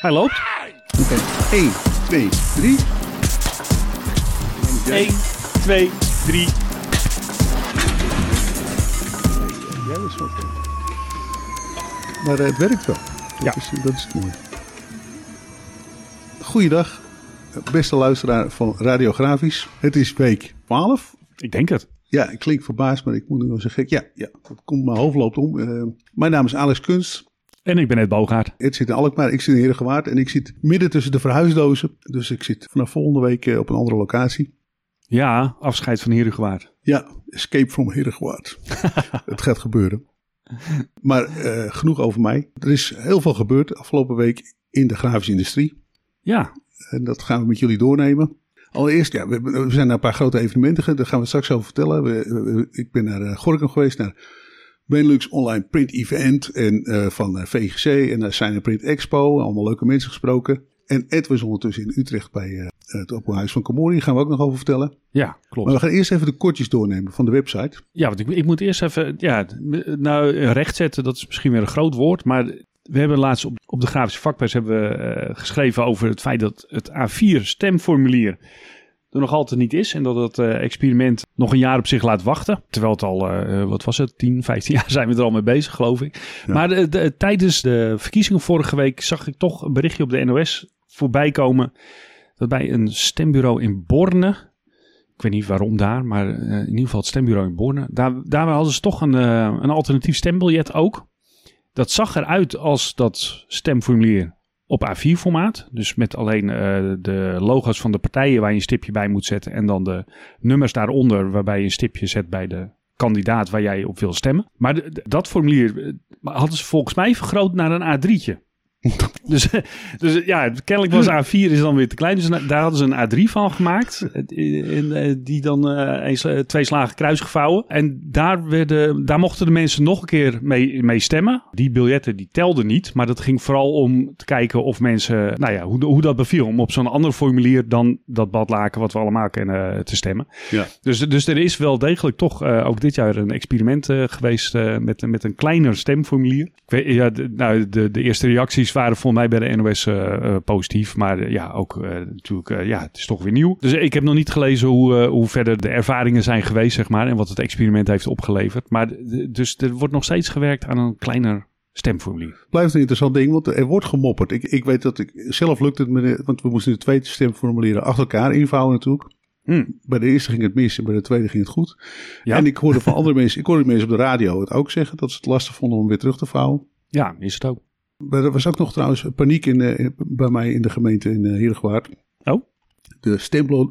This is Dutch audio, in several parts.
Hij loopt. Oké, 1, 2, 3. 1, 2, 3. Ja, dat is. Maar eh, het werkt wel. Dat, Ja. is, dat is het mooie. Goeiedag, beste luisteraar van Radiografisch. Het is week 12. Ik denk het. Ja, ik klink verbaasd, maar ik moet nu wel zeggen, ja, ja, dat komt, mijn hoofd loopt om. Eh, mijn naam is Alex Kunst. En ik ben Ed Boogaard. Het zit in Alkmaar, ik zit in Herengewaard en ik zit midden tussen de verhuisdozen. Dus ik zit vanaf volgende week eh, op een andere locatie. Ja, afscheid van Herengewaard. Ja, escape from Herengewaard. het gaat gebeuren. Maar eh, genoeg over mij. Er is heel veel gebeurd afgelopen week in de grafische industrie. Ja, En dat gaan we met jullie doornemen. Allereerst, ja, we, zijn naar een paar grote evenementen. gegaan. Daar gaan we straks over vertellen. We, we- ik ben naar uh, Gorkum geweest, naar Benelux Online Print Event en eh, van eh, VGC en naar Sign Print Expo. Allemaal leuke mensen gesproken. En Ed was ondertussen in Utrecht bij eh, het Open Huis van. Daar gaan we ook nog over vertellen. ja, klopt. Maar we gaan eerst even de kortjes doornemen van de website. Ja, want ik, ik moet eerst even, ja, nou, rechtzetten, dat is misschien weer een groot woord, maar we hebben laatst op, op de grafische vakpers hebben we eh, geschreven over het feit dat het A4 stemformulier er nog altijd niet is en dat het eh, experiment nog een jaar op zich laat wachten. Terwijl het al, eh, wat was het, 10, 15 jaar zijn we er al mee bezig, geloof ik. Ja. Maar de, de- tijdens de verkiezingen vorige week zag ik toch een berichtje op de NOS voorbij komen dat bij een stembureau in Borne, ik weet niet waarom daar, maar eh, in ieder geval het stembureau in Borne. Daar, daar hadden ze toch een, eh, een alternatief stembiljet ook. Dat zag eruit als dat stemformulier op A4-formaat. Dus met alleen eh, de logo's van de partijen waar je een stipje bij moet zetten. En dan de nummers daaronder waarbij je een stipje zet bij de kandidaat waar jij op wil stemmen. Maar dat formulier eh, hadden ze volgens mij vergroot naar een A3'tje. Dus, dus ja, kennelijk was A4 is dan weer te klein. Dus daar hadden ze een A3 van gemaakt. Eh, die dan eh, eens, twee slagen kruis gevouwen. En daar, werden, daar mochten de mensen nog een keer mee, mee stemmen. Die biljetten die telden niet. Maar dat ging vooral om te kijken of mensen, nou ja, hoe, hoe dat beviel. Om op zo'n ander formulier dan dat badlaken wat we allemaal kennen eh, te stemmen. Ja. Dus, dus er is wel degelijk toch ook dit jaar een experiment geweest met, met een kleiner stemformulier. Ik weet, ja, de, nou, de, de eerste reacties waren volgens mij bij de NOS eh, eh, positief. Maar eh, ja, ook natuurlijk, ja, het is toch weer nieuw. Dus ik heb nog niet gelezen hoe, hoe verder de ervaringen zijn geweest, zeg maar. En wat het experiment heeft opgeleverd. Maar dus er wordt nog steeds gewerkt aan een kleiner stemformulier. Blijft een interessant ding, want er wordt gemopperd. Ik, ik weet dat ik zelf lukt het me, want we moesten de twee stemformulieren achter elkaar invouwen natuurlijk. Hm. Bij de eerste ging het mis en bij de tweede ging het goed. Ja. En ik hoorde van andere mensen, ik hoorde mensen op de radio het ook zeggen, dat ze het lastig vonden om weer terug te vouwen. Ja, is het ook. Maar er was ook nog trouwens paniek in, eh, bij mij in de gemeente in uh, Heergewaard. Oh? De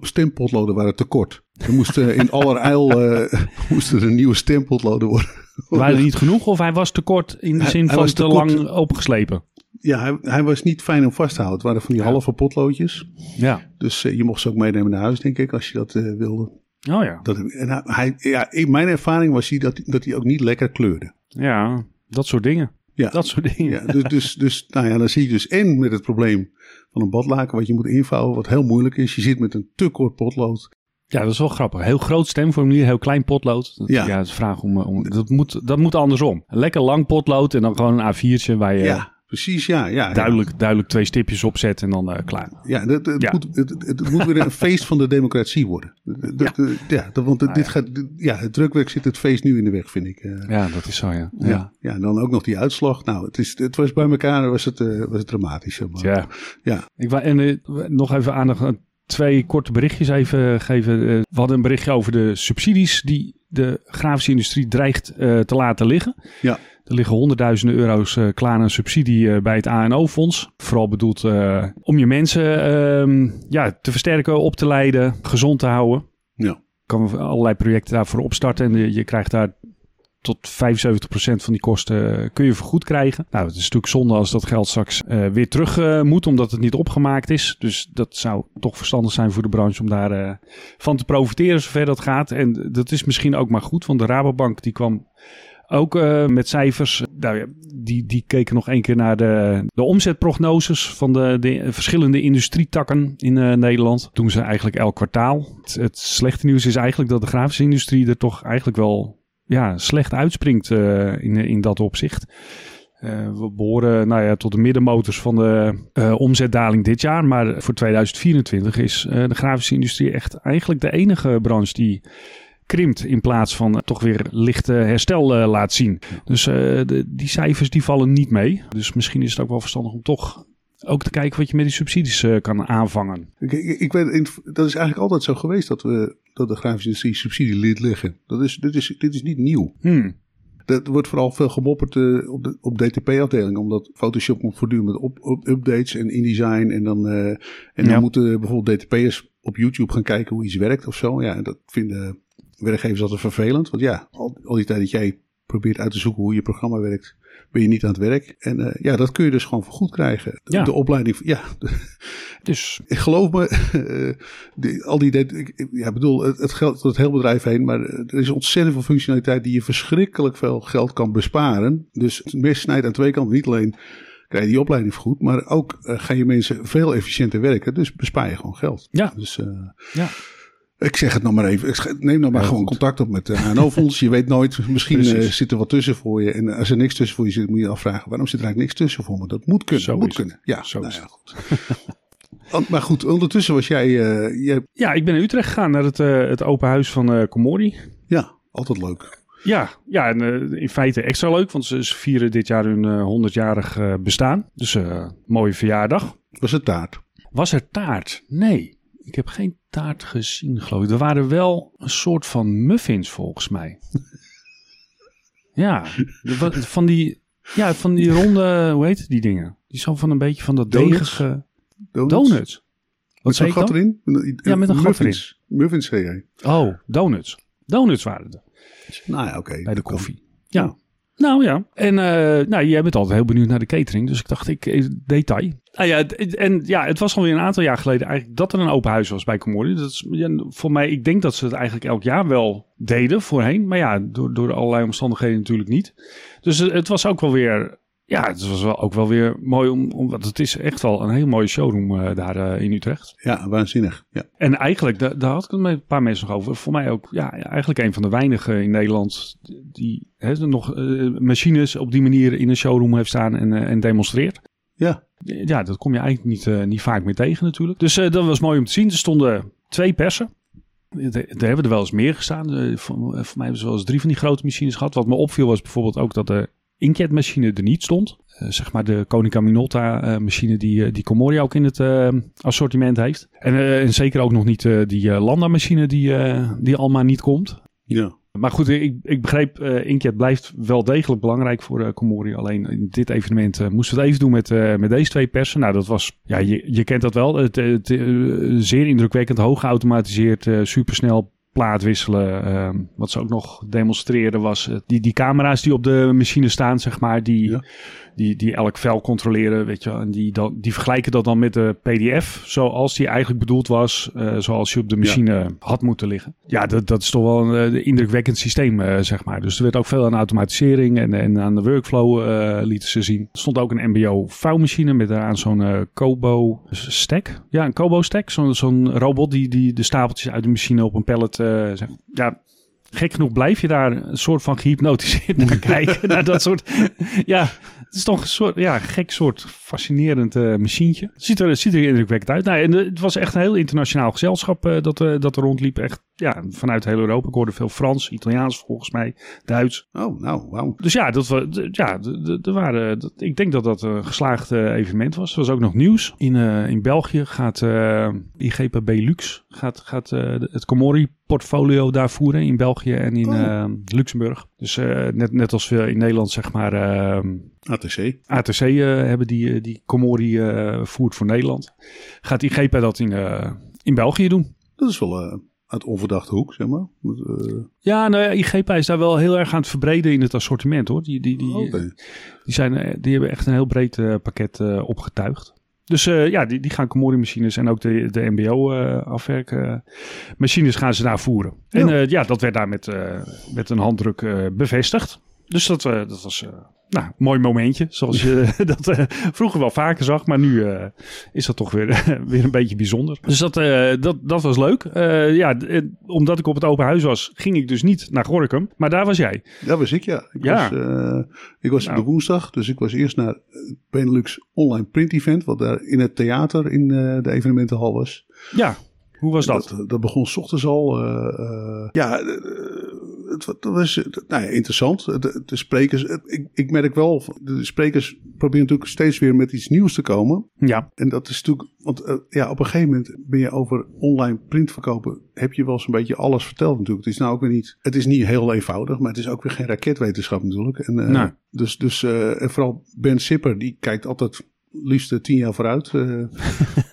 stempotloden waren te kort. Er moesten in allerijl eh, moesten er nieuwe stempotloden worden. Waren er niet genoeg of hij was te kort in de Hij- zin hij van te lang opgeslepen? Ja, hij, hij was niet fijn om vast te houden. Het waren van die halve potloodjes. Ja. Dus eh, je mocht ze ook meenemen naar huis, denk ik, als je dat eh, wilde. Oh ja. Dat, en hij- ja, in mijn ervaring was hij dat, dat hij ook niet lekker kleurde. Ja, dat soort dingen. Ja. Dat soort dingen. Ja, dus, dus, dus, nou ja, dan zie je dus en met het probleem van een badlaken wat je moet invouwen, wat heel moeilijk is. Je zit met een te kort potlood. Ja, dat is wel grappig. Heel groot stemformulier, heel klein potlood. Dat, ja. Ja. het is vraag om, om dat, moet, dat moet andersom. Een lekker lang potlood en dan gewoon een A4'tje waar je Ja, precies, ja. ja duidelijk, duidelijk twee stipjes op zet en dan eh, klaar. Ja, het, het, Ja. Moet, het, het- moet weer een feest van de democratie worden. De- de- Ja. de- ja, dat- want het- Nou dit gaat, ja, het drukwerk zit het feest nu in de weg, vind ik. eh. Ja, dat is zo, ja. ja. Ja. En dan ook nog die uitslag. Nou, het, is, het was bij elkaar was het, eh, was het dramatisch. maar. Ja. Ja. Ik wou, en nog even aandacht aan twee korte berichtjes even geven. We hadden een berichtje over de subsidies die de grafische industrie dreigt te laten liggen. Ja. Er liggen honderdduizenden euro's eh, klaar aan subsidie eh, bij het ANO-fonds. Vooral bedoeld eh, om je mensen ehm, ja, te versterken, op te leiden, gezond te houden. Ja. kan allerlei projecten daarvoor opstarten en je, je krijgt daar tot 75% van die kosten kun je vergoed krijgen. Nou, het is natuurlijk zonde als dat geld straks weer terug moet, omdat het niet opgemaakt is. Dus dat zou toch verstandig zijn voor de branche om daar van te profiteren zover dat gaat. En dat is misschien ook maar goed, want de Rabobank die kwam ook eh, met cijfers. Die, die keken nog één keer naar de, de omzetprognoses van de, de verschillende industrietakken in eh, Nederland. Doen ze eigenlijk elk kwartaal. Het, het slechte nieuws is eigenlijk dat de grafische industrie er toch eigenlijk wel ja, slecht uitspringt eh, in, in dat opzicht. we behoren nou ja, tot de middenmotors van de omzetdaling dit jaar. Maar voor 2024 is de grafische industrie echt eigenlijk de enige branche die krimpt in plaats van toch weer lichte herstel laat zien. Dus de, die cijfers die vallen niet mee. Dus misschien is het ook wel verstandig om toch ook te kijken wat je met die subsidies uh, kan aanvangen. Ik, ik, ik weet, dat is eigenlijk altijd zo geweest dat, we, dat de grafische industrie subsidie liet liggen. Dat is, dit, is, dit is niet nieuw. Hmm. Er wordt vooral veel gemopperd uh, op, de, op DTP-afdeling, omdat Photoshop voortdurend met op, op updates en InDesign. En dan, uh, en dan ja. moeten bijvoorbeeld DTP'ers op YouTube gaan kijken hoe iets werkt of zo. Ja, dat vinden werkgevers altijd vervelend. Want ja, al, al die tijd dat jij probeert uit te zoeken hoe je programma werkt, ben je niet aan het werk. En uh, ja, dat kun je dus gewoon vergoed krijgen. Ja. De opleiding, ja. Dus. Ik geloof me, uh, die, al die, ik, ja, bedoel, het, het geldt tot het hele bedrijf heen, maar er is ontzettend veel functionaliteit die je verschrikkelijk veel geld kan besparen. Dus het mes snijdt aan twee kanten. Niet alleen krijg je die opleiding vergoed, maar ook uh, ga je mensen veel efficiënter werken. Dus bespaar je gewoon geld. Ja. Dus, uh, ja. Ik zeg het nog maar even. Ik neem nou maar ja, gewoon goed. contact op met de HNO-fonds. je weet nooit, misschien uh, zit er wat tussen voor je. En als er niks tussen voor je zit, moet je je afvragen... waarom zit er eigenlijk niks tussen voor me? Dat moet kunnen. Zo moet kunnen. Ja, Zo nou ja, goed. maar goed, ondertussen was jij, uh, jij... Ja, ik ben naar Utrecht gegaan, naar het, uh, het open huis van uh, Comori. Ja, altijd leuk. Ja, ja en uh, in feite extra leuk, want ze, vieren dit jaar hun 100-jarig uh, bestaan. Dus mooie verjaardag. Was het taart? Was er taart? Nee. Ik heb geen taart gezien, geloof ik. Er waren wel een soort van muffins, volgens mij. ja, van die, ja, van die ronde, hoe heet die dingen? Die zo van een beetje van dat degige... Donuts? donuts. Wat zei gat erin? Ja, met een muffins. gat erin. Muffins, zei jij. Oh, donuts. Donuts waren er. Nou ja, oké. Okay. Bij de koffie. Ja. ja. Nou ja, en uh, nou, jij bent altijd heel benieuwd naar de catering. Dus ik dacht, ik detail. Ah ja, en ja, het was alweer een aantal jaar geleden eigenlijk dat er een open huis was bij Comori. Dat is ja, voor mij, ik denk dat ze het eigenlijk elk jaar wel deden voorheen. Maar ja, door, door allerlei omstandigheden natuurlijk niet. Dus het, het was ook wel weer ja, het was wel ook wel weer mooi om, om want het is echt wel een heel mooie showroom uh, daar uh, in Utrecht. Ja, waanzinnig. Ja. En eigenlijk, daar, daar had ik het met een paar mensen nog over. Voor mij ook, ja, eigenlijk een van de weinigen in Nederland die hè, nog uh, machines op die manier in een showroom heeft staan en, en demonstreert. Ja. Ja, dat kom je eigenlijk niet, niet vaak meer tegen natuurlijk. Dus dat was mooi om te zien. Er stonden twee persen. Er hebben er wel eens meer gestaan. Voor, voor mij hebben ze wel eens drie van die grote machines gehad. Wat me opviel was bijvoorbeeld ook dat de inkjetmachine er niet stond. Zeg maar de Konica Minolta machine die, die Comoria ook in het assortiment heeft. En, en, zeker ook nog niet die Landa machine die, die Alma niet komt. Ja. Maar goed, ik, ik begreep, inkjet blijft wel degelijk belangrijk voor uh, Comoria. Alleen in dit evenement moesten we het even doen met, met deze twee persen. Nou, dat was, ja, je, je kent dat wel. Het, het, zeer indrukwekkend, hoog geautomatiseerd, supersnel plaat wisselen. Uh, wat ze ook nog demonstreren was uh, die, die camera's die op de machine staan, zeg maar, die. Die, die elk vel controleren, weet je, en die, dan, die vergelijken dat dan met de PDF, zoals die eigenlijk bedoeld was, uh, zoals je op de machine ja. had moeten liggen. Ja, dat, dat is toch wel een uh, indrukwekkend systeem, uh, zeg maar. Dus er werd ook veel aan automatisering en, en aan de workflow lieten ze zien. Er stond ook een MBO vouwmachine met daaraan zo'n Kobo stack. Ja, een Kobo stack, zo'n zo'n robot die, die de stapeltjes uit de machine op een pallet, zeg, ja, gek genoeg blijf je daar een soort van gehypnotiseerd naar kijken. naar dat soort. Ja, het is toch een soort. Ja, gek soort fascinerend uh, machientje. Het ziet er, het ziet er indrukwekkend uit. Nou, en uh, het was echt een heel internationaal gezelschap uh, dat, dat er rondliep. Echt ja, vanuit heel Europa. Ik hoorde veel Frans, Italiaans volgens mij, Duits. Oh, nou, wauw. Dus ja, dat was, ja, er waren. Dat, ik denk dat dat een geslaagd evenement was. Er was ook nog nieuws. In, in België gaat IGP Belux gaat, gaat het Comori portfolio daar voeren in België en in oh. Luxemburg. Dus net, net als we in Nederland zeg maar ATC. ATC uh, hebben die, die Comori uh, voert voor Nederland. Gaat IGP dat in, in België doen? Dat is wel uit onverdachte hoek, zeg maar. Ja, nou ja, IGP is daar wel heel erg aan het verbreden in het assortiment hoor. Die, die, die, okay. die, zijn, die hebben echt een heel breed pakket opgetuigd. Dus ja, die, die gaan Comori-machines en ook de, de MBO-afwerkmachines gaan ze daar voeren. En ja, uh, ja dat werd daar met, met een handdruk bevestigd. Dus dat, eh, dat was eh, nou, een mooi momentje. Zoals je dat eh, vroeger wel vaker zag. Maar nu is dat toch weer, weer een beetje bijzonder. Dus dat, dat, dat was leuk. Ja, omdat ik op het open huis was, ging ik dus niet naar Gorkum. Maar daar was jij. Dat was ik, ja. Ik Ja. was, ik was op Nou. de woensdag, dus ik was eerst naar het Benelux Online Print Event, wat daar in het theater in de evenementenhal was. Ja, hoe was dat? Dat, dat begon 's ochtends al. ja, het, dat was eh, nou ja, interessant. De, de sprekers, ik, ik merk wel, de sprekers proberen natuurlijk steeds weer met iets nieuws te komen. Ja, En dat is natuurlijk, want eh, ja, op een gegeven moment ben je over online print verkopen, heb je wel zo'n beetje alles verteld natuurlijk. Het is nou ook weer niet, het is niet heel eenvoudig, maar het is ook weer geen raketwetenschap natuurlijk. En, Nee. Dus, dus eh, en vooral Ben Sipper, die kijkt altijd liefst eh, tien jaar vooruit. eh.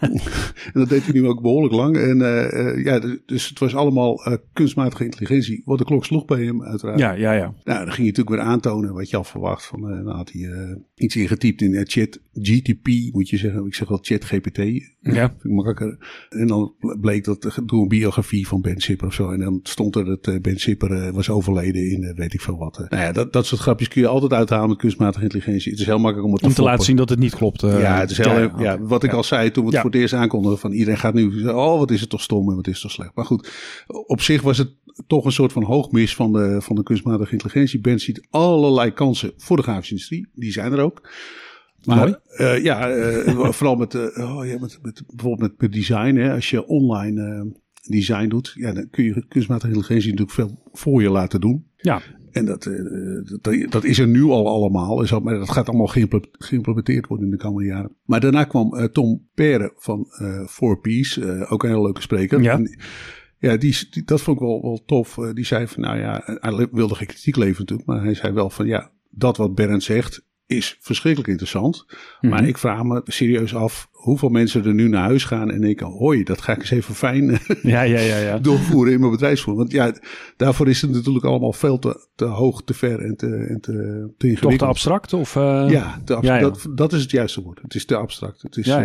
en dat deed hij nu ook behoorlijk lang. En eh, ja, dus het was allemaal kunstmatige intelligentie, wat de klok sloeg bij hem uiteraard. ja, ja, ja. Nou, dan ging hij natuurlijk weer aantonen wat je al verwacht. Van, dan had hij iets ingetypt in chat GTP, moet je zeggen. Ik zeg wel chat GPT. Ja. Vind ik makkelijker. En dan bleek dat door een biografie van Ben Sipper of zo. En dan stond er dat Ben Sipper was overleden in weet ik veel wat. Nou ja, dat, dat soort grapjes kun je altijd uithalen met kunstmatige intelligentie. Het is heel makkelijk om het te Om te laten zien dat het niet klopt. Eh. Ja, het is heel, ja, ja. wat ik al zei toen we het voor het eerst aankondigden. Van iedereen gaat nu oh wat is het toch stom en wat is het toch slecht. Maar goed, op zich was het toch een soort van hoogmis van de, van de kunstmatige intelligentie. Ben ziet allerlei kansen voor de grafische industrie. Die zijn er ook. Maar eh, ja, eh, vooral met, eh, oh, ja, met, met, bijvoorbeeld met, met design. Hè. Als je online design doet, ja, dan kun je kunstmatige intelligentie natuurlijk veel voor je laten doen. Ja, En dat, eh, dat, dat is er nu al allemaal. Is Maar dat gaat allemaal geïmpl- geïmplementeerd worden in de komende jaren. Maar daarna kwam eh, Tom Perre van eh Four Piece. ook een hele leuke spreker. Ja. En, ja, die, die- dat vond ik wel, wel tof. Die zei van, nou ja, hij wilde geen kritiek leveren natuurlijk. Maar hij zei wel van, ja, dat wat Berend zegt is verschrikkelijk interessant. Maar Mhm. ik vraag me serieus af hoeveel mensen er nu naar huis gaan en denken, hoi, dat ga ik eens even fijn ja, ja, ja. ja. doorvoeren in mijn bedrijfsvoering. Want ja, daarvoor is het natuurlijk allemaal veel te, te hoog, te ver en te, en te, te Toch ingewikkeld. te abstract? Of, eh, Ja, te abstract. Ja, ja. Dat, dat is het juiste woord. Het is te abstract. Het is, eh,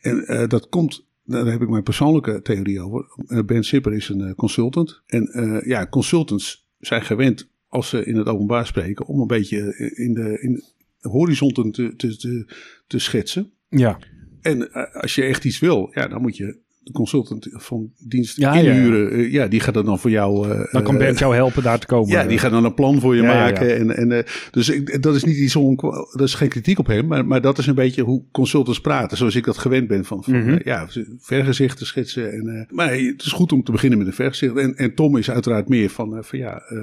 en eh, dat komt, daar heb ik mijn persoonlijke theorie over. Ben Sipper is een consultant. En ja, consultants zijn gewend als ze in het openbaar spreken om een beetje in de, in de horizonten te, te, te, te schetsen. ja. En eh, als je echt iets wil, ja, dan moet je consultant van dienst Ja, ja, ja. inhuren. Eh, Ja, die gaat er dan voor jou. eh, Dan kan eh, Bert jou helpen daar te komen. ja, die gaat dan een plan voor je Ja, maken. ja. En, en, eh, dus ik, dat is niet iets on, dat is geen kritiek op hem, maar, maar dat is een beetje hoe consultants praten, zoals ik dat gewend ben van, van Mhm. eh, ja, vergezichten schetsen. En, eh, maar het is goed om te beginnen met een vergezicht. En, en Tom is uiteraard meer van, eh, van ja, eh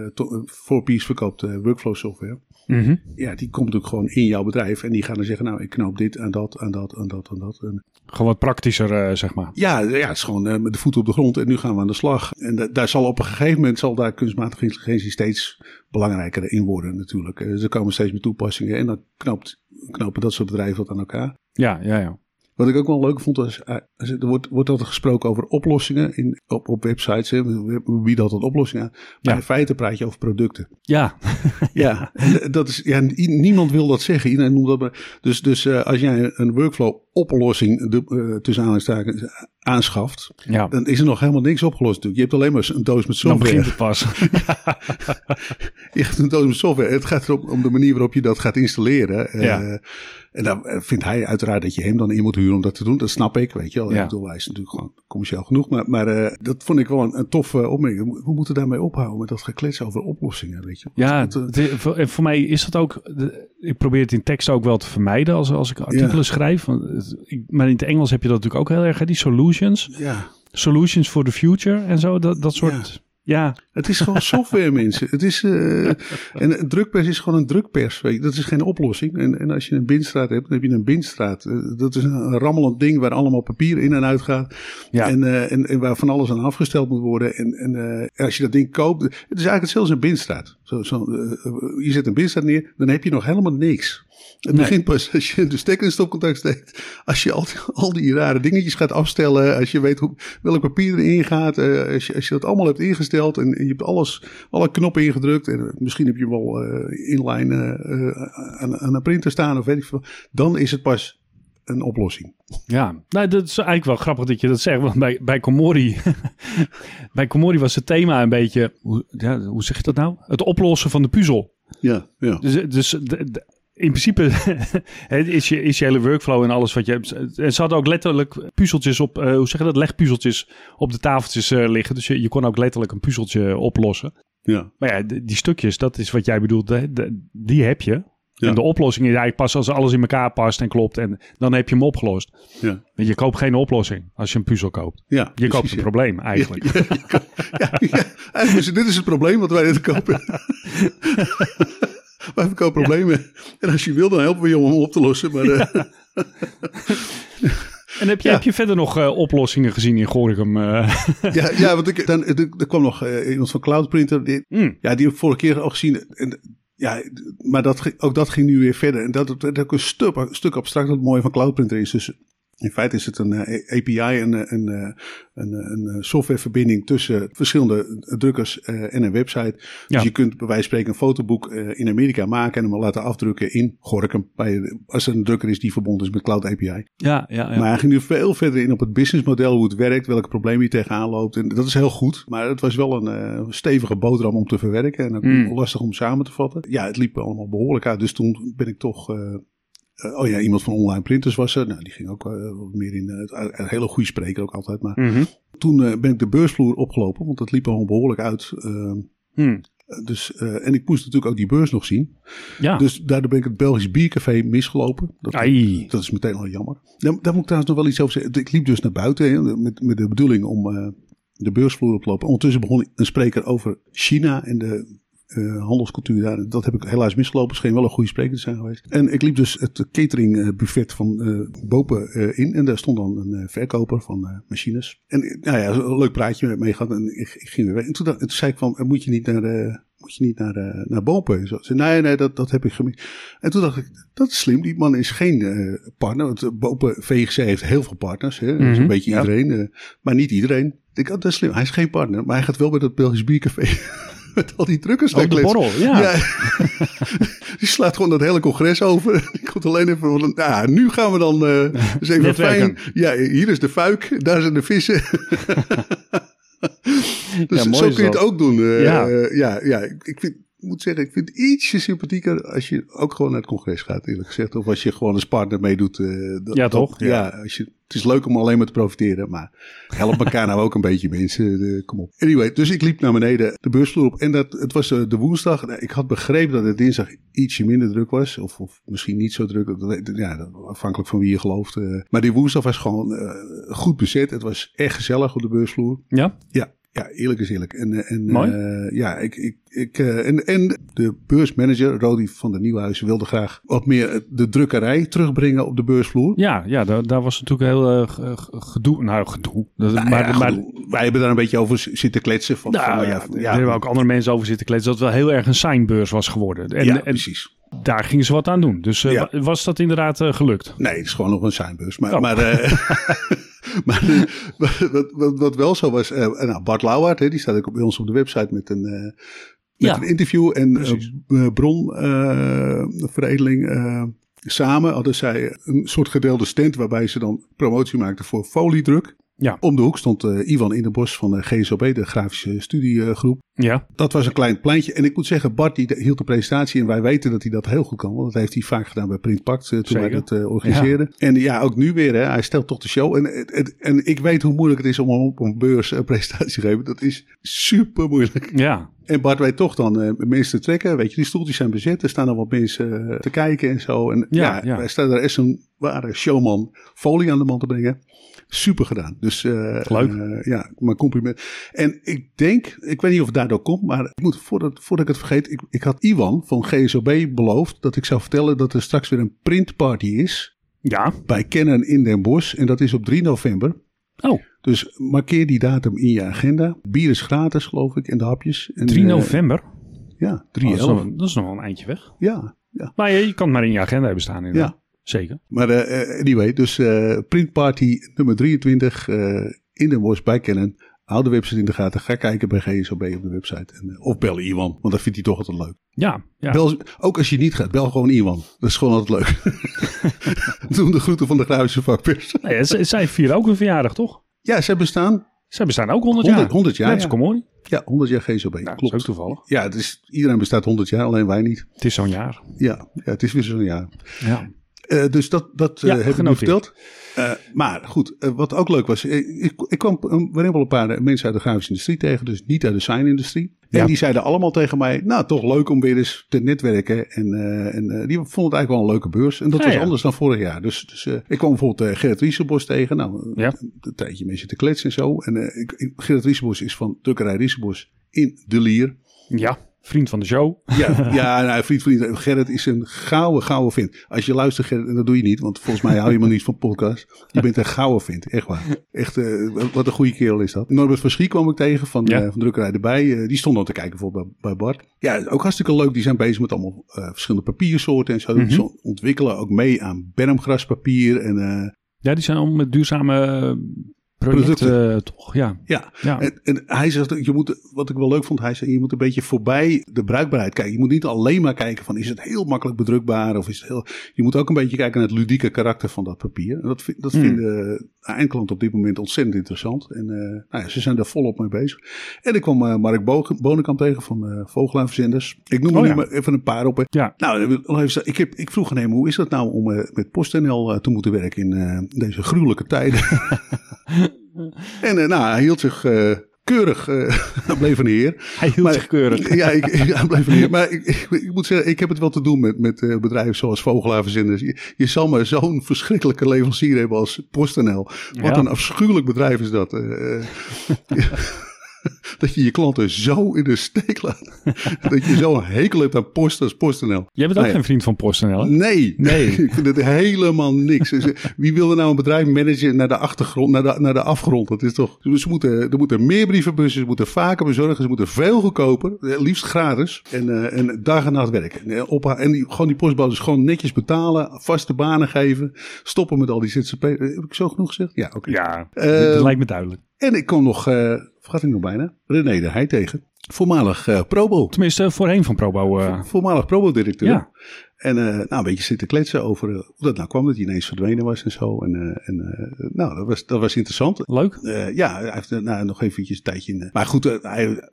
voor Piece verkoopt eh, workflow software. Mhm. Ja, die komt ook gewoon in jouw bedrijf en die gaan dan zeggen, nou, ik knoop dit aan dat, aan dat, aan dat, aan dat. En Gewoon wat praktischer, eh, zeg maar. ja, ja, het is gewoon eh, met de voeten op de grond en nu gaan we aan de slag. En da- daar zal op een gegeven moment zal daar kunstmatige intelligentie steeds belangrijker in worden natuurlijk. Eh, er komen steeds meer toepassingen en dan knoopt, knopen dat soort bedrijven wat aan elkaar. Ja, ja, ja. Wat ik ook wel leuk vond, was, er wordt, wordt altijd gesproken over oplossingen in, op, op websites. Hè. We bieden altijd oplossingen aan. Maar Ja. in feite praat je over producten. Ja, Ja, dat is, ja, niemand wil dat zeggen. Iedereen noemt dat maar. Dus, dus als jij een workflow oplossing de, eh, tussen aanhalingstekens aanschaft, ja. dan is er nog helemaal niks opgelost. Je hebt alleen maar een doos met Dan software. begint het pas. Je hebt een doos met software. Het gaat erom om de manier waarop je dat gaat installeren. Eh, Ja. en dan eh, vindt hij uiteraard dat je hem dan in moet huren om dat te doen. Dat snap ik, weet je wel. Ja. Ik bedoel, hij is natuurlijk gewoon commercieel genoeg. Maar, maar dat vond ik wel een, een toffe opmerking. We moeten daarmee ophouden met dat geklets over oplossingen, weet je. Ja, Want, het- voor, en voor mij is dat ook. ik probeer het in tekst ook wel te vermijden als, als ik artikelen schrijf. Want maar in het Engels heb je dat natuurlijk ook heel erg, hè, die solutions. ja, Solutions for the future en zo. Dat, dat soort. Ja, het is gewoon software, mensen. Het is, eh, en een drukpers is gewoon een drukpers. Weet je. Dat is geen oplossing. En, en als je een bindstraat hebt, dan heb je een bindstraat. Eh, dat is een rammelend ding waar allemaal papier in en uit gaat. ja. En, eh, en, en waar van alles aan afgesteld moet worden. En, en als je dat ding koopt. Het is eigenlijk hetzelfde als een bindstraat. Zo, zo, je zet een bindstraat neer, dan heb je nog helemaal niks. Het Nee. begint pas als je de stekker in stopcontact steekt. Als je al die, al die rare dingetjes gaat afstellen. Als je weet hoe, welk papier erin gaat. eh, als, je, als je dat allemaal hebt ingesteld. En, en je hebt alles, alle knoppen ingedrukt. En eh, misschien heb je wel eh inline eh, aan, aan een printer staan. Of weet ik veel. Dan is het pas een oplossing. Ja, nou, dat is eigenlijk wel grappig dat je dat zegt. Want bij, bij Komori, bij Komori was het thema een beetje, hoe, ja, hoe zeg je dat nou? Het oplossen van de puzzel. Ja, ja. Dus, dus de- de- in principe is, je, is je hele workflow en alles wat je hebt. En ze hadden ook letterlijk puzzeltjes op, eh, hoe zeg je dat, legpuzzeltjes op de tafeltjes eh, liggen. Dus je, je kon ook letterlijk een puzzeltje oplossen. ja. Maar ja, die stukjes, dat is wat jij bedoelt, de- die heb je. Ja. En de oplossing is eigenlijk pas als alles in elkaar past en klopt. En dan heb je hem opgelost. Ja. Want je koopt geen oplossing als je een puzzel koopt. ja Je precies, koopt een probleem eigenlijk. Ja, ja, ja. Eigenlijk is dit is het probleem wat wij net kopen. wij verkopen problemen. En als je wil, dan helpen we je om hem op te lossen. Maar eh, En heb je, Ja. heb je verder nog eh, oplossingen gezien in Gorinchem? eh? ja, ja, want ik, dan, er, kwam nog iemand van Cloudprinter. Die, Hmm. ja, die heb ik vorige keer al gezien. En, ja, maar dat, ook dat ging nu weer verder. En dat, dat, dat is ook een stuk, een stuk abstract wat het mooie van Cloudprinter is. Dus in feite is het een eh, API, een, eh, een, eh, een, een softwareverbinding tussen verschillende drukkers en een website. Dus Ja. je kunt bij wijze van spreken een fotoboek in Amerika maken en hem laten afdrukken in Gorinchem. Bij, als er een drukker is die verbonden is met Cloud API. Ja, ja, ja. Maar hij ging nu veel verder in op het businessmodel, hoe het werkt, welke problemen je tegenaan loopt. En dat is heel goed. Maar het was wel een stevige boterham om te verwerken en ook Mm. lastig om samen te vatten. Ja, het liep allemaal behoorlijk uit. Dus toen ben ik toch. Oh ja, iemand van online printers was er. Nou, die ging ook eh, wat meer in. eh, een hele goede spreker ook altijd. Maar Mhm. toen eh, ben ik de beursvloer opgelopen, want dat liep allemaal behoorlijk uit. eh, Hmm. dus, eh, en ik moest natuurlijk ook die beurs nog zien. Ja. Dus daardoor ben ik het Belgisch Biercafé misgelopen. Dat, dat is meteen al jammer. Daar, daar moet ik trouwens nog wel iets over zeggen. Ik liep dus naar buiten hè, met, met de bedoeling om eh, de beursvloer op te lopen. Ondertussen begon een spreker over China en de eh, handelscultuur daar. Dat heb ik helaas misgelopen. Het scheen wel een goede spreker te zijn geweest. En ik liep dus het catering eh, buffet van eh Bopen eh, in. En daar stond dan een verkoper van machines. En nou ja, een leuk praatje mee gehad. En ik, ik ging weer weg. En toen, dacht- en toen zei ik van, moet je niet naar. Moet je niet naar, naar Bopen? Zo. Zei, nee, nee, dat, dat heb ik gemist. En toen dacht ik, dat is slim. Die man is geen partner. Want Bopen VGC heeft heel veel partners. Hè? Dat is Mhm, een beetje ja. iedereen. maar niet iedereen. Ik denk, oh, dat is slim. Hij is geen partner. Maar hij gaat wel bij dat Belgisch biercafé. Met al die drukkers. Ook daar de borrel, ja. die slaat gewoon dat hele congres over. Die komt alleen even van, nou, nu gaan we dan eh eens even fijn. Ja, hier is de fuik, daar zijn de vissen. dus Ja, zo kun je het ook doen. eh, Ja. ja, ja, ik vind, moet zeggen, ik vind het ietsje sympathieker als je ook gewoon naar het congres gaat, eerlijk gezegd. Of als je gewoon als partner meedoet. eh, Ja, toch? Ja, als je, het is leuk om alleen maar te profiteren, maar help elkaar nou ook een beetje, mensen. Eh, kom op. Anyway, dus ik liep naar beneden de beursvloer op. En dat, het was eh, de woensdag. Nou, Ik had begrepen dat het dinsdag ietsje minder druk was. Of, of misschien niet zo druk. Ja, afhankelijk van wie je gelooft. Maar die woensdag was gewoon goed bezet. Het was echt gezellig op de beursvloer. Ja? Ja, ja eerlijk is eerlijk. En, eh, en, Mooi. eh, ja, ik, ik, ik, eh, en, en de beursmanager, Rodi van de Nieuwhuizen, wilde graag wat meer de drukkerij terugbrengen op de beursvloer. Ja, ja daar, daar was natuurlijk heel ge- ge- gedoe. Nou, gedoe. Dat, Nou maar ja, maar wij hebben daar een beetje over zitten kletsen. Van, nou, van, ja, daar hebben ook andere mensen over zitten kletsen. Dat het wel heel erg een signbeurs was geworden. En, ja, en precies. daar gingen ze wat aan doen. Dus Ja. wa- was dat inderdaad gelukt? Nee, het is gewoon nog een signbus. Maar, Oh. maar, maar eh, wat, wat, wat wel zo was, eh, nou, Bart Lauwaard, hè, die staat ook bij ons op de website met een, eh, met Ja. een interview en eh, bronveredeling. eh, samen hadden zij een soort gedeelde stand waarbij ze dan promotie maakten voor foliedruk. Ja. Om de hoek stond eh, Ivan in de Bos van de GSOB, de grafische studiegroep. Ja. Dat was een klein pleintje. En ik moet zeggen, Bart die hield de presentatie. En wij weten dat hij dat heel goed kan. Want dat heeft hij vaak gedaan bij Printpact. eh, toen wij dat eh, organiseerden. En ja, ook nu weer. Hè, hij stelt toch de show. En, het- het- en ik weet hoe moeilijk het is om op een beurs een presentatie te geven. Dat is super moeilijk. Ja. En Bart weet toch dan eh, mensen te trekken. Weet je, die stoeltjes zijn bezet. Er staan dan wat mensen eh, te kijken en zo. En Ja, ja, ja. hij staat er echt zo'n ware showman folie aan de man te brengen. Super gedaan. Dus eh, Leuk. eh, ja, mijn compliment. En ik denk, ik weet niet of het daardoor komt, maar ik moet, voordat, voordat ik het vergeet, ik, ik had Iwan van GSOB beloofd dat ik zou vertellen dat er straks weer een printparty is Ja. bij Canon in Den Bosch. En dat is op 3 november. Oh, Dus markeer die datum in je agenda. Bier is gratis, geloof ik, en de hapjes. En, 3 eh, november. ja, 3 Oh, dat, is nog, dat is nog wel een eindje weg. Ja, ja, Maar je, je kan het maar in je agenda hebben staan. inderdaad. ja. Zeker. Maar eh, eh, anyway, dus eh printparty nummer 23 eh, in Den Bosch bij Canon. Hou de website in de gaten. Ga kijken bij GSOB op de website. En, of bel Iwan, want dat vindt hij toch altijd leuk. Ja. ja. Bel, ook als je niet gaat, bel gewoon Iwan. Dat is gewoon altijd leuk. Doen de groeten van de Grafische vakpers. Nee, z- zij vieren ook een verjaardag, toch? Ja, ze bestaan Zij bestaan ook 100, 100 jaar. 100 jaar, Net als ja. Komori. Ja, 100 jaar GZB. Nou, dat is Klopt. ook toevallig. Ja, het is, iedereen bestaat 100 jaar, alleen wij niet. Het is zo'n jaar. Ja, ja het is weer zo'n jaar. Ja. Eh, dus dat, dat eh, Ja, heb ik nu verteld. Eh, maar goed, wat ook leuk was. ik, ik kwam waarin wel een paar mensen uit de grafische industrie tegen. Dus niet uit de sign-industrie. En die zeiden allemaal tegen mij. Nou, toch leuk om weer eens te netwerken. En, eh, en eh, die vonden het eigenlijk wel een leuke beurs. En dat Ja, was ja. anders dan vorig jaar. Dus, dus eh, ik kwam bijvoorbeeld eh, Gerrit Riesenbos tegen. Nou, Ja. een tijdje mee zitten kletsen en zo. En eh, ik, Gerrit Riesenbos is van Drukkerij Riesenbos in De Lier. ja, vriend van de show. Ja, ja nou, vriend, vriend. Gerrit is een gouden, gouden vind. Als je luistert, Gerrit, en dat doe je niet, want volgens mij hou je helemaal niet van podcast. Je bent een gouden vind, echt waar. Echt, eh, wat een goede kerel is dat. Norbert van Schie kwam ik tegen van, Ja. eh, van Drukkerij erbij. Eh, die stond al te kijken voor bij, bij Bart. Ja, ook hartstikke leuk. Die zijn bezig met allemaal verschillende papiersoorten en zo. Mhm. Ze ontwikkelen ook mee aan bermgraspapier en... Ja, die zijn allemaal met duurzame projecten, eh, toch? Ja. ja, ja. En, en hij zegt, dat je moet, wat ik wel leuk vond, hij zei, je moet een beetje voorbij de bruikbaarheid kijken. Je moet niet alleen maar kijken van, is het heel makkelijk bedrukbaar of is het heel... Je moet ook een beetje kijken naar het ludieke karakter van dat papier. En dat, dat Hmm. vinden eindklanten op dit moment ontzettend interessant. En eh, nou ja, ze zijn daar volop mee bezig. En ik kwam eh, Mark Bo Bonenkamp tegen van Vogelaarverzenders. Ik noem er Oh nu ja. maar even een paar op. Ja. Nou, ik heb, ik vroeg aan hem, hoe is dat nou om met PostNL te moeten werken in deze gruwelijke tijden? En eh, nou, hij hield zich eh, keurig, hij bleef een heer. Hij hield Maar- zich keurig. Ja, ik, ik, hij bleef een heer. Maar ik, ik, ik moet zeggen, ik heb het wel te doen met, met bedrijven zoals Vogelaarverzenders. Je, je zal maar zo'n verschrikkelijke leverancier hebben als PostNL. Wat Ja. een afschuwelijk bedrijf is dat. dat je je klanten zo in de steek laat. dat je zo'n hekel hebt aan post als PostNL. Jij bent ook Nou geen vriend van PostNL, hè? Nee, Nee. ik vind het helemaal niks. Dus, eh, Wie wil er nou een bedrijf managen naar de achtergrond, naar de, naar de afgrond? Dat is toch. Ze moeten, er moeten meer brievenbussen, ze moeten vaker bezorgen, ze moeten veel goedkoper, eh, liefst gratis. En, eh, en dag en nacht werken. En, op, en die, gewoon die postbodes gewoon netjes betalen, vaste banen geven, stoppen met al die ZZP. Heb ik zo genoeg gezegd? Ja, oké. Ja, Eh, dat lijkt me duidelijk. En ik kom nog, eh vergat ik nog bijna, René de Heij tegen. Voormalig eh, Probo. Tenminste, voorheen van Probo. eh, Voormalig Probo-directeur. Ja. En nou, een beetje zitten kletsen over hoe dat nou kwam, dat hij ineens verdwenen was en zo. En, en nou, dat was, dat was interessant. leuk. Ja, hij heeft nou, nog eventjes een tijdje in. maar goed, hij,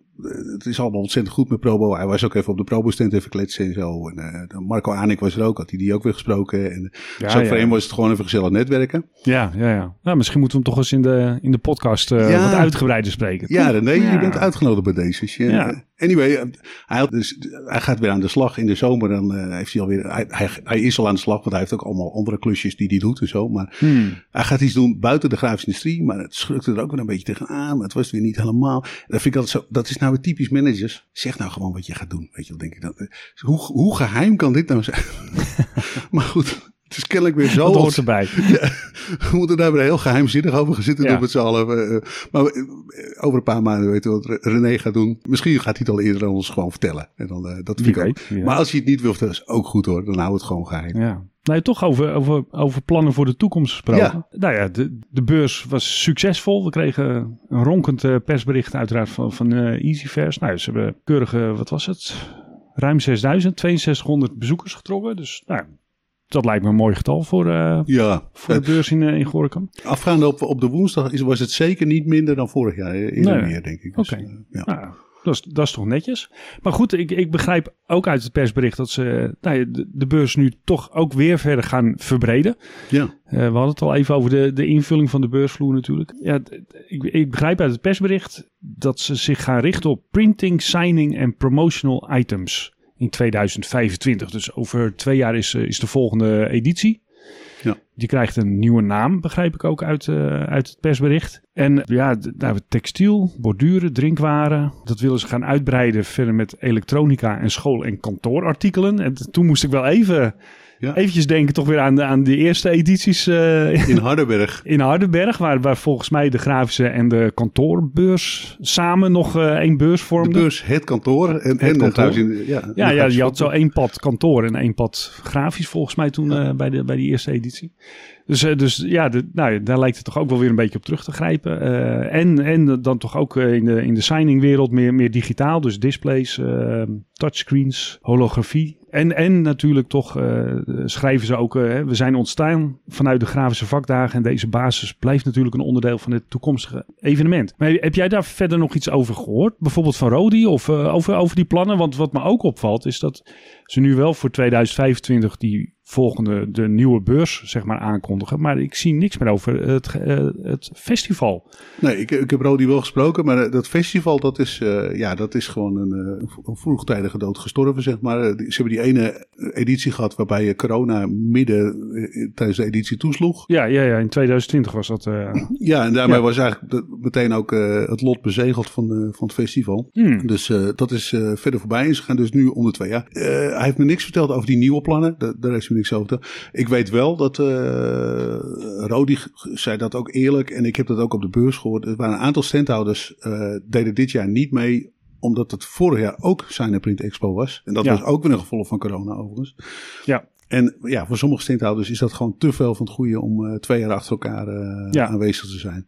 het is allemaal ontzettend goed met Probo. Hij was ook even op de Probo-stand even kletsen en zo. En eh, Marco Anik was er ook, had hij die ook weer gesproken. En Ja, zo ja. voor hem was het gewoon even gezellig netwerken. Ja, ja, ja. Nou, misschien moeten we hem toch eens in de, in de podcast eh, Ja. wat uitgebreider spreken. Ja? René, Ja. je bent uitgenodigd bij deze. Dus je- Ja. Anyway, eh, hij, had dus, hij gaat weer aan de slag in de zomer. Dan eh, heeft hij alweer. Hij, hij, hij is al aan de slag, want hij heeft ook allemaal andere klusjes die hij doet en zo. Maar Hmm. hij gaat iets doen buiten de grafische industrie. Maar het schrukte er ook weer een beetje tegenaan. Maar het was weer niet helemaal. Dat vind ik altijd zo. Dat is nou weer typisch managers. Zeg nou gewoon wat je gaat doen. Weet je, denk ik dan. Eh, Hoe, hoe geheim kan dit nou zijn? maar goed. Het is kennelijk weer zo. Dat hoort erbij. Ja, we moeten daar weer heel geheimzinnig over gaan zitten Ja. doen met z'n allen. Eh, Maar eh, over een paar maanden weten we wat René gaat doen. Misschien gaat hij het al eerder aan ons gewoon vertellen. En dan, eh, dat vind ik ook. Maar als hij het niet wil vertellen, is ook goed hoor. Dan houden we het gewoon geheim. Ja. Nou, toch over, over, over plannen voor de toekomst gesproken. Ja. Nou ja, de, de beurs was succesvol. We kregen een ronkend persbericht uiteraard van, van EasyFairs. Nou, ze hebben keurige, wat was het? Ruim 6000, 6200 bezoekers getrokken. Dus nou, dat lijkt me een mooi getal voor, eh, Ja, voor de beurs in, eh, in Gorinchem. afgaande op, op de woensdag is, was het zeker niet minder dan vorig jaar. eh, Eerder Nee. meer, denk ik. Dus, Oké. ja. Nou, dat is, dat is toch netjes. Maar goed, ik, ik begrijp ook uit het persbericht dat ze nou ja, de, de beurs nu toch ook weer verder gaan verbreden. ja. We hadden het al even over de, de invulling van de beursvloer natuurlijk. Ja, ik, ik begrijp uit het persbericht dat ze zich gaan richten op printing, signing en promotional items in 2025. Dus over twee jaar is, eh, is de volgende editie. Ja. Die krijgt een nieuwe naam, begrijp ik ook uit, eh, uit het persbericht. En ja, nou, textiel, borduren, drinkwaren. Dat willen ze gaan uitbreiden verder met elektronica en school- en kantoorartikelen. En toen moest ik wel even, Ja. eventjes denken toch weer aan de, aan de eerste edities eh, In Hardenberg. in Hardenberg. Waar, waar volgens mij de grafische en de kantoorbeurs samen nog eh, één beurs De vormden. beurs, het kantoor. En, en de kantoor. grafische- ja, Ja, de ja, je had zo één pad kantoor en één pad grafisch volgens mij toen eh, bij, de, bij die eerste editie. Dus, dus ja, de, nou, ja, daar lijkt het toch ook wel weer een beetje op terug te grijpen. En, en dan toch ook in de, in de signingwereld meer, meer digitaal. Dus displays, touchscreens, holografie. En, en natuurlijk toch uh, schrijven ze ook, uh, we zijn ontstaan vanuit de grafische vakdagen en deze basis blijft natuurlijk een onderdeel van het toekomstige evenement. Maar heb jij daar verder nog iets over gehoord? Bijvoorbeeld van Rodi of uh, over, over die plannen? Want wat me ook opvalt is dat ze nu wel voor 2025 die volgende de nieuwe beurs zeg maar aankondigen. Maar ik zie niks meer over het, uh, het festival. Nee, ik, ik heb Rodi wel gesproken, maar uh, dat festival dat is, uh, ja, dat is gewoon een, een vroegtijdige dood gestorven zeg maar. ze hebben die ene editie gehad waarbij corona midden tijdens de editie toesloeg. Ja, ja, ja in 2020 was dat. ja, en daarmee ja. was eigenlijk meteen ook het lot bezegeld van, van het festival. Hmm. Dus dat is verder voorbij. En ze gaan dus nu om de twee jaar. Hij heeft me niks verteld over die nieuwe plannen. Daar, daar heeft niks over. Ik weet wel dat uh, Rodi zei dat ook eerlijk en ik heb dat ook op de beurs gehoord. Er waren een aantal standhouders uh, deden dit jaar niet mee omdat het vorig jaar ook Sign Print Expo was. En dat ja. was ook weer een gevolg van corona overigens. Ja. En ja, voor sommige stinthouders is dat gewoon te veel van het goede om uh, twee jaar achter elkaar uh, ja. aanwezig te zijn.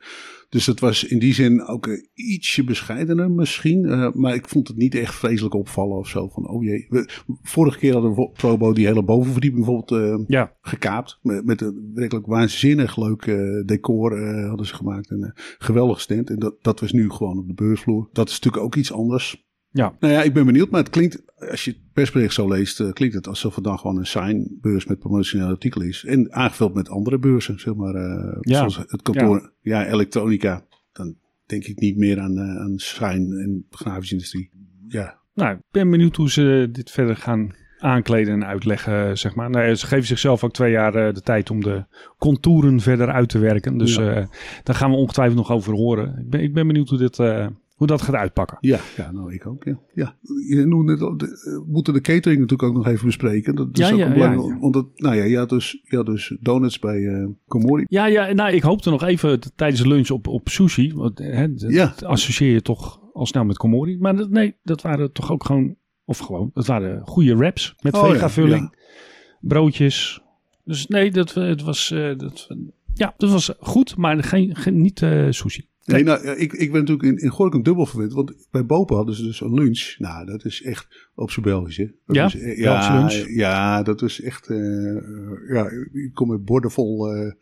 Dus het was in die zin ook uh, ietsje bescheidener misschien. maar ik vond het niet echt vreselijk opvallen of zo. Van oh jee. We, vorige keer hadden we Probo die hele bovenverdieping bijvoorbeeld ja. gekaapt. Met, met een werkelijk waanzinnig leuk decor hadden ze gemaakt. En geweldig stand. En dat, dat was nu gewoon op de beursvloer. Dat is natuurlijk ook iets anders. Ja. Nou ja, ik ben benieuwd, maar het klinkt, als je het persbericht zo leest, uh, klinkt het alsof het dan gewoon een signbeurs met promotionele artikel is. En aangevuld met andere beurzen, zeg maar. Uh, ja. Zoals het kantoor, ja. ja, elektronica. Dan denk ik niet meer aan, uh, aan sign en grafische industrie. Ja. Nou, ik ben benieuwd hoe ze dit verder gaan aankleden en uitleggen, zeg maar. Nou, ze geven zichzelf ook twee jaar uh, de tijd om de contouren verder uit te werken. Dus ja. uh, daar gaan we ongetwijfeld nog over horen. Ik ben, ik ben benieuwd hoe dit, uh, hoe dat gaat uitpakken. Ja, ja nou ik ook. Ja. Ja. Je noemde het, we moeten de catering natuurlijk ook nog even bespreken. Dat is ja, ook ja, belangrijk. ja, het, nou ja, je had dus, je had dus donuts bij uh, Komori. Ja, ja, nou ik hoopte nog even tijdens de lunch op, op sushi. Want hè, dat Ja. associeer je toch al snel met Komori. Maar dat, nee, dat waren toch ook gewoon, of gewoon, dat waren goede wraps met Oh, vega-vulling. Broodjes. Dus nee, dat, eh, het was, eh, dat, ja, dat was goed, maar geen, geen, niet eh, sushi. Nee, nou, ik, ik ben natuurlijk in, in Gorkum dubbel verwend. Want bij Bopen hadden ze dus een lunch. Nou, dat is echt op zijn Belgisch, hè? Dat Ja? is, eh, Belgische ja, lunch? Ja, dat is echt... eh, ja, ik kom met borden vol... eh,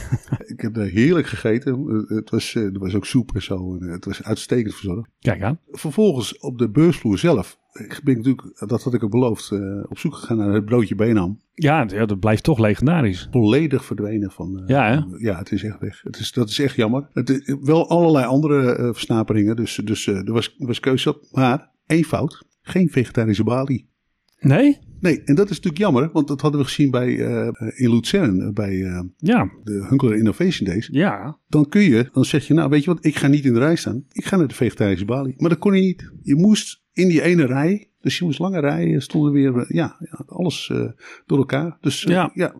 ik heb daar heerlijk gegeten. Het was, er was ook soep en zo. En, het was uitstekend verzorgd. Kijk aan. Vervolgens op de beursvloer zelf... Ik ben natuurlijk, dat had ik ook beloofd, eh, op zoek gegaan naar het broodje Benham. Ja, ja, dat blijft toch legendarisch. Volledig verdwenen van... eh, Ja, hè? ja, het is echt weg. Het is, dat is echt jammer. Het is, wel allerlei andere eh, versnaperingen. Dus, dus eh, er, was, was keuze op. Maar één fout. Geen vegetarische balie. Nee? Nee, en dat is natuurlijk jammer. Want dat hadden we gezien bij, eh, in Luzern. eh, Bij eh, Ja, de Hunkler Innovation Days. ja. Dan kun je, dan zeg je nou weet je wat. Ik ga niet in de rij staan. Ik ga naar de vegetarische balie. Maar dat kon je niet. Je moest in die ene rij. Dus je moest lange rijen. Stonden weer, eh, ja, ja alles eh, door elkaar. Dus eh, Ja. ja.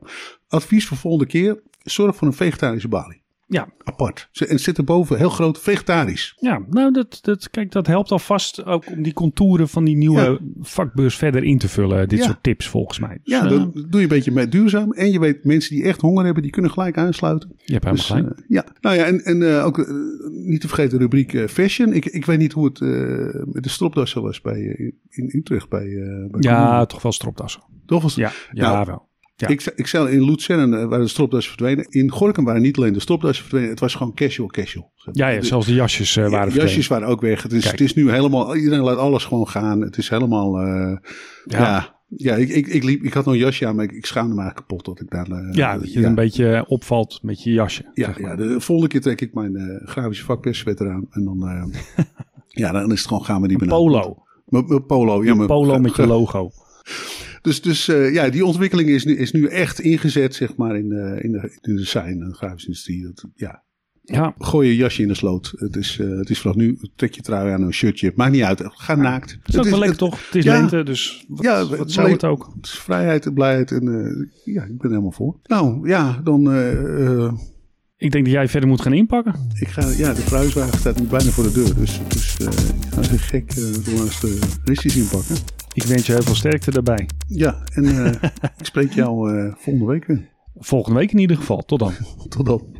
Advies voor volgende keer. Zorg voor een vegetarische balie Ja, apart. Ze- En zit erboven heel groot vegetarisch. ja. nou dat, dat, kijk, dat helpt alvast ook om die contouren van die nieuwe Ja. vakbeurs verder in te vullen. Dit Ja. soort tips volgens mij. Dus, Ja, eh, doe je een beetje met duurzaam. En je weet, mensen die echt honger hebben, die kunnen gelijk aansluiten. je hebt helemaal Dus, gelijk. eh, ja, nou ja, en, en eh, ook niet te vergeten de rubriek fashion. Ik, ik weet niet hoe het met de stropdassen was bij, in- in Utrecht. Bij, bij ja, toch wel stropdassen. toch was Ja, ja Nou, wel. Ja. Ik, ik zei in Luzern eh, waren de stropdassen verdwenen. In Gorkum waren niet alleen de stropdassen verdwenen. Het was gewoon casual casual. Ja, ja, zelfs de jasjes eh, waren verdwenen. jasjes waren ook weg. Het is, Kijk. het is nu helemaal, iedereen laat alles gewoon gaan. Het is helemaal, eh, Ja. ja. Ja, ik, ik, ik, liep, ik had nog een jasje aan, maar ik, ik schaamde me eigenlijk kapot dat ik daar... Ja, dat je ja, een beetje opvalt met je jasje. ja, zeg maar. ja, de volgende keer trek ik mijn eh, grafische vakperssweater aan. En dan, ja, dan is het gewoon gaan we die Een benauwd. polo. Mijn polo, ja. mijn- Polo met je logo. Dus, dus eh, ja, die ontwikkeling is nu, is nu echt ingezet, zeg maar, in, de in, de, in de design de grafische industrie. Dat, ja, Ja, gooi je jasje in de sloot. Het is, eh, het is vanaf nu, trek je trui aan, een shirtje. Maakt niet uit, ga naakt. het is ook wel lekker toch? Het is ja. lente, dus wat, Ja, wat zou le- het ook? Het is vrijheid en blijheid. En eh, ja, ik ben er helemaal voor. Nou, ja, dan... Ik denk dat jij verder moet gaan inpakken. ik ga, ja, de kruiswagen staat nu bijna voor de deur. Dus, dus eh, ik ga even gek uh, de laatste risties inpakken. Ik wens je heel veel sterkte daarbij. Ja, en eh, ik spreek jou volgende week weer. Volgende week in ieder geval. Tot dan. Tot dan.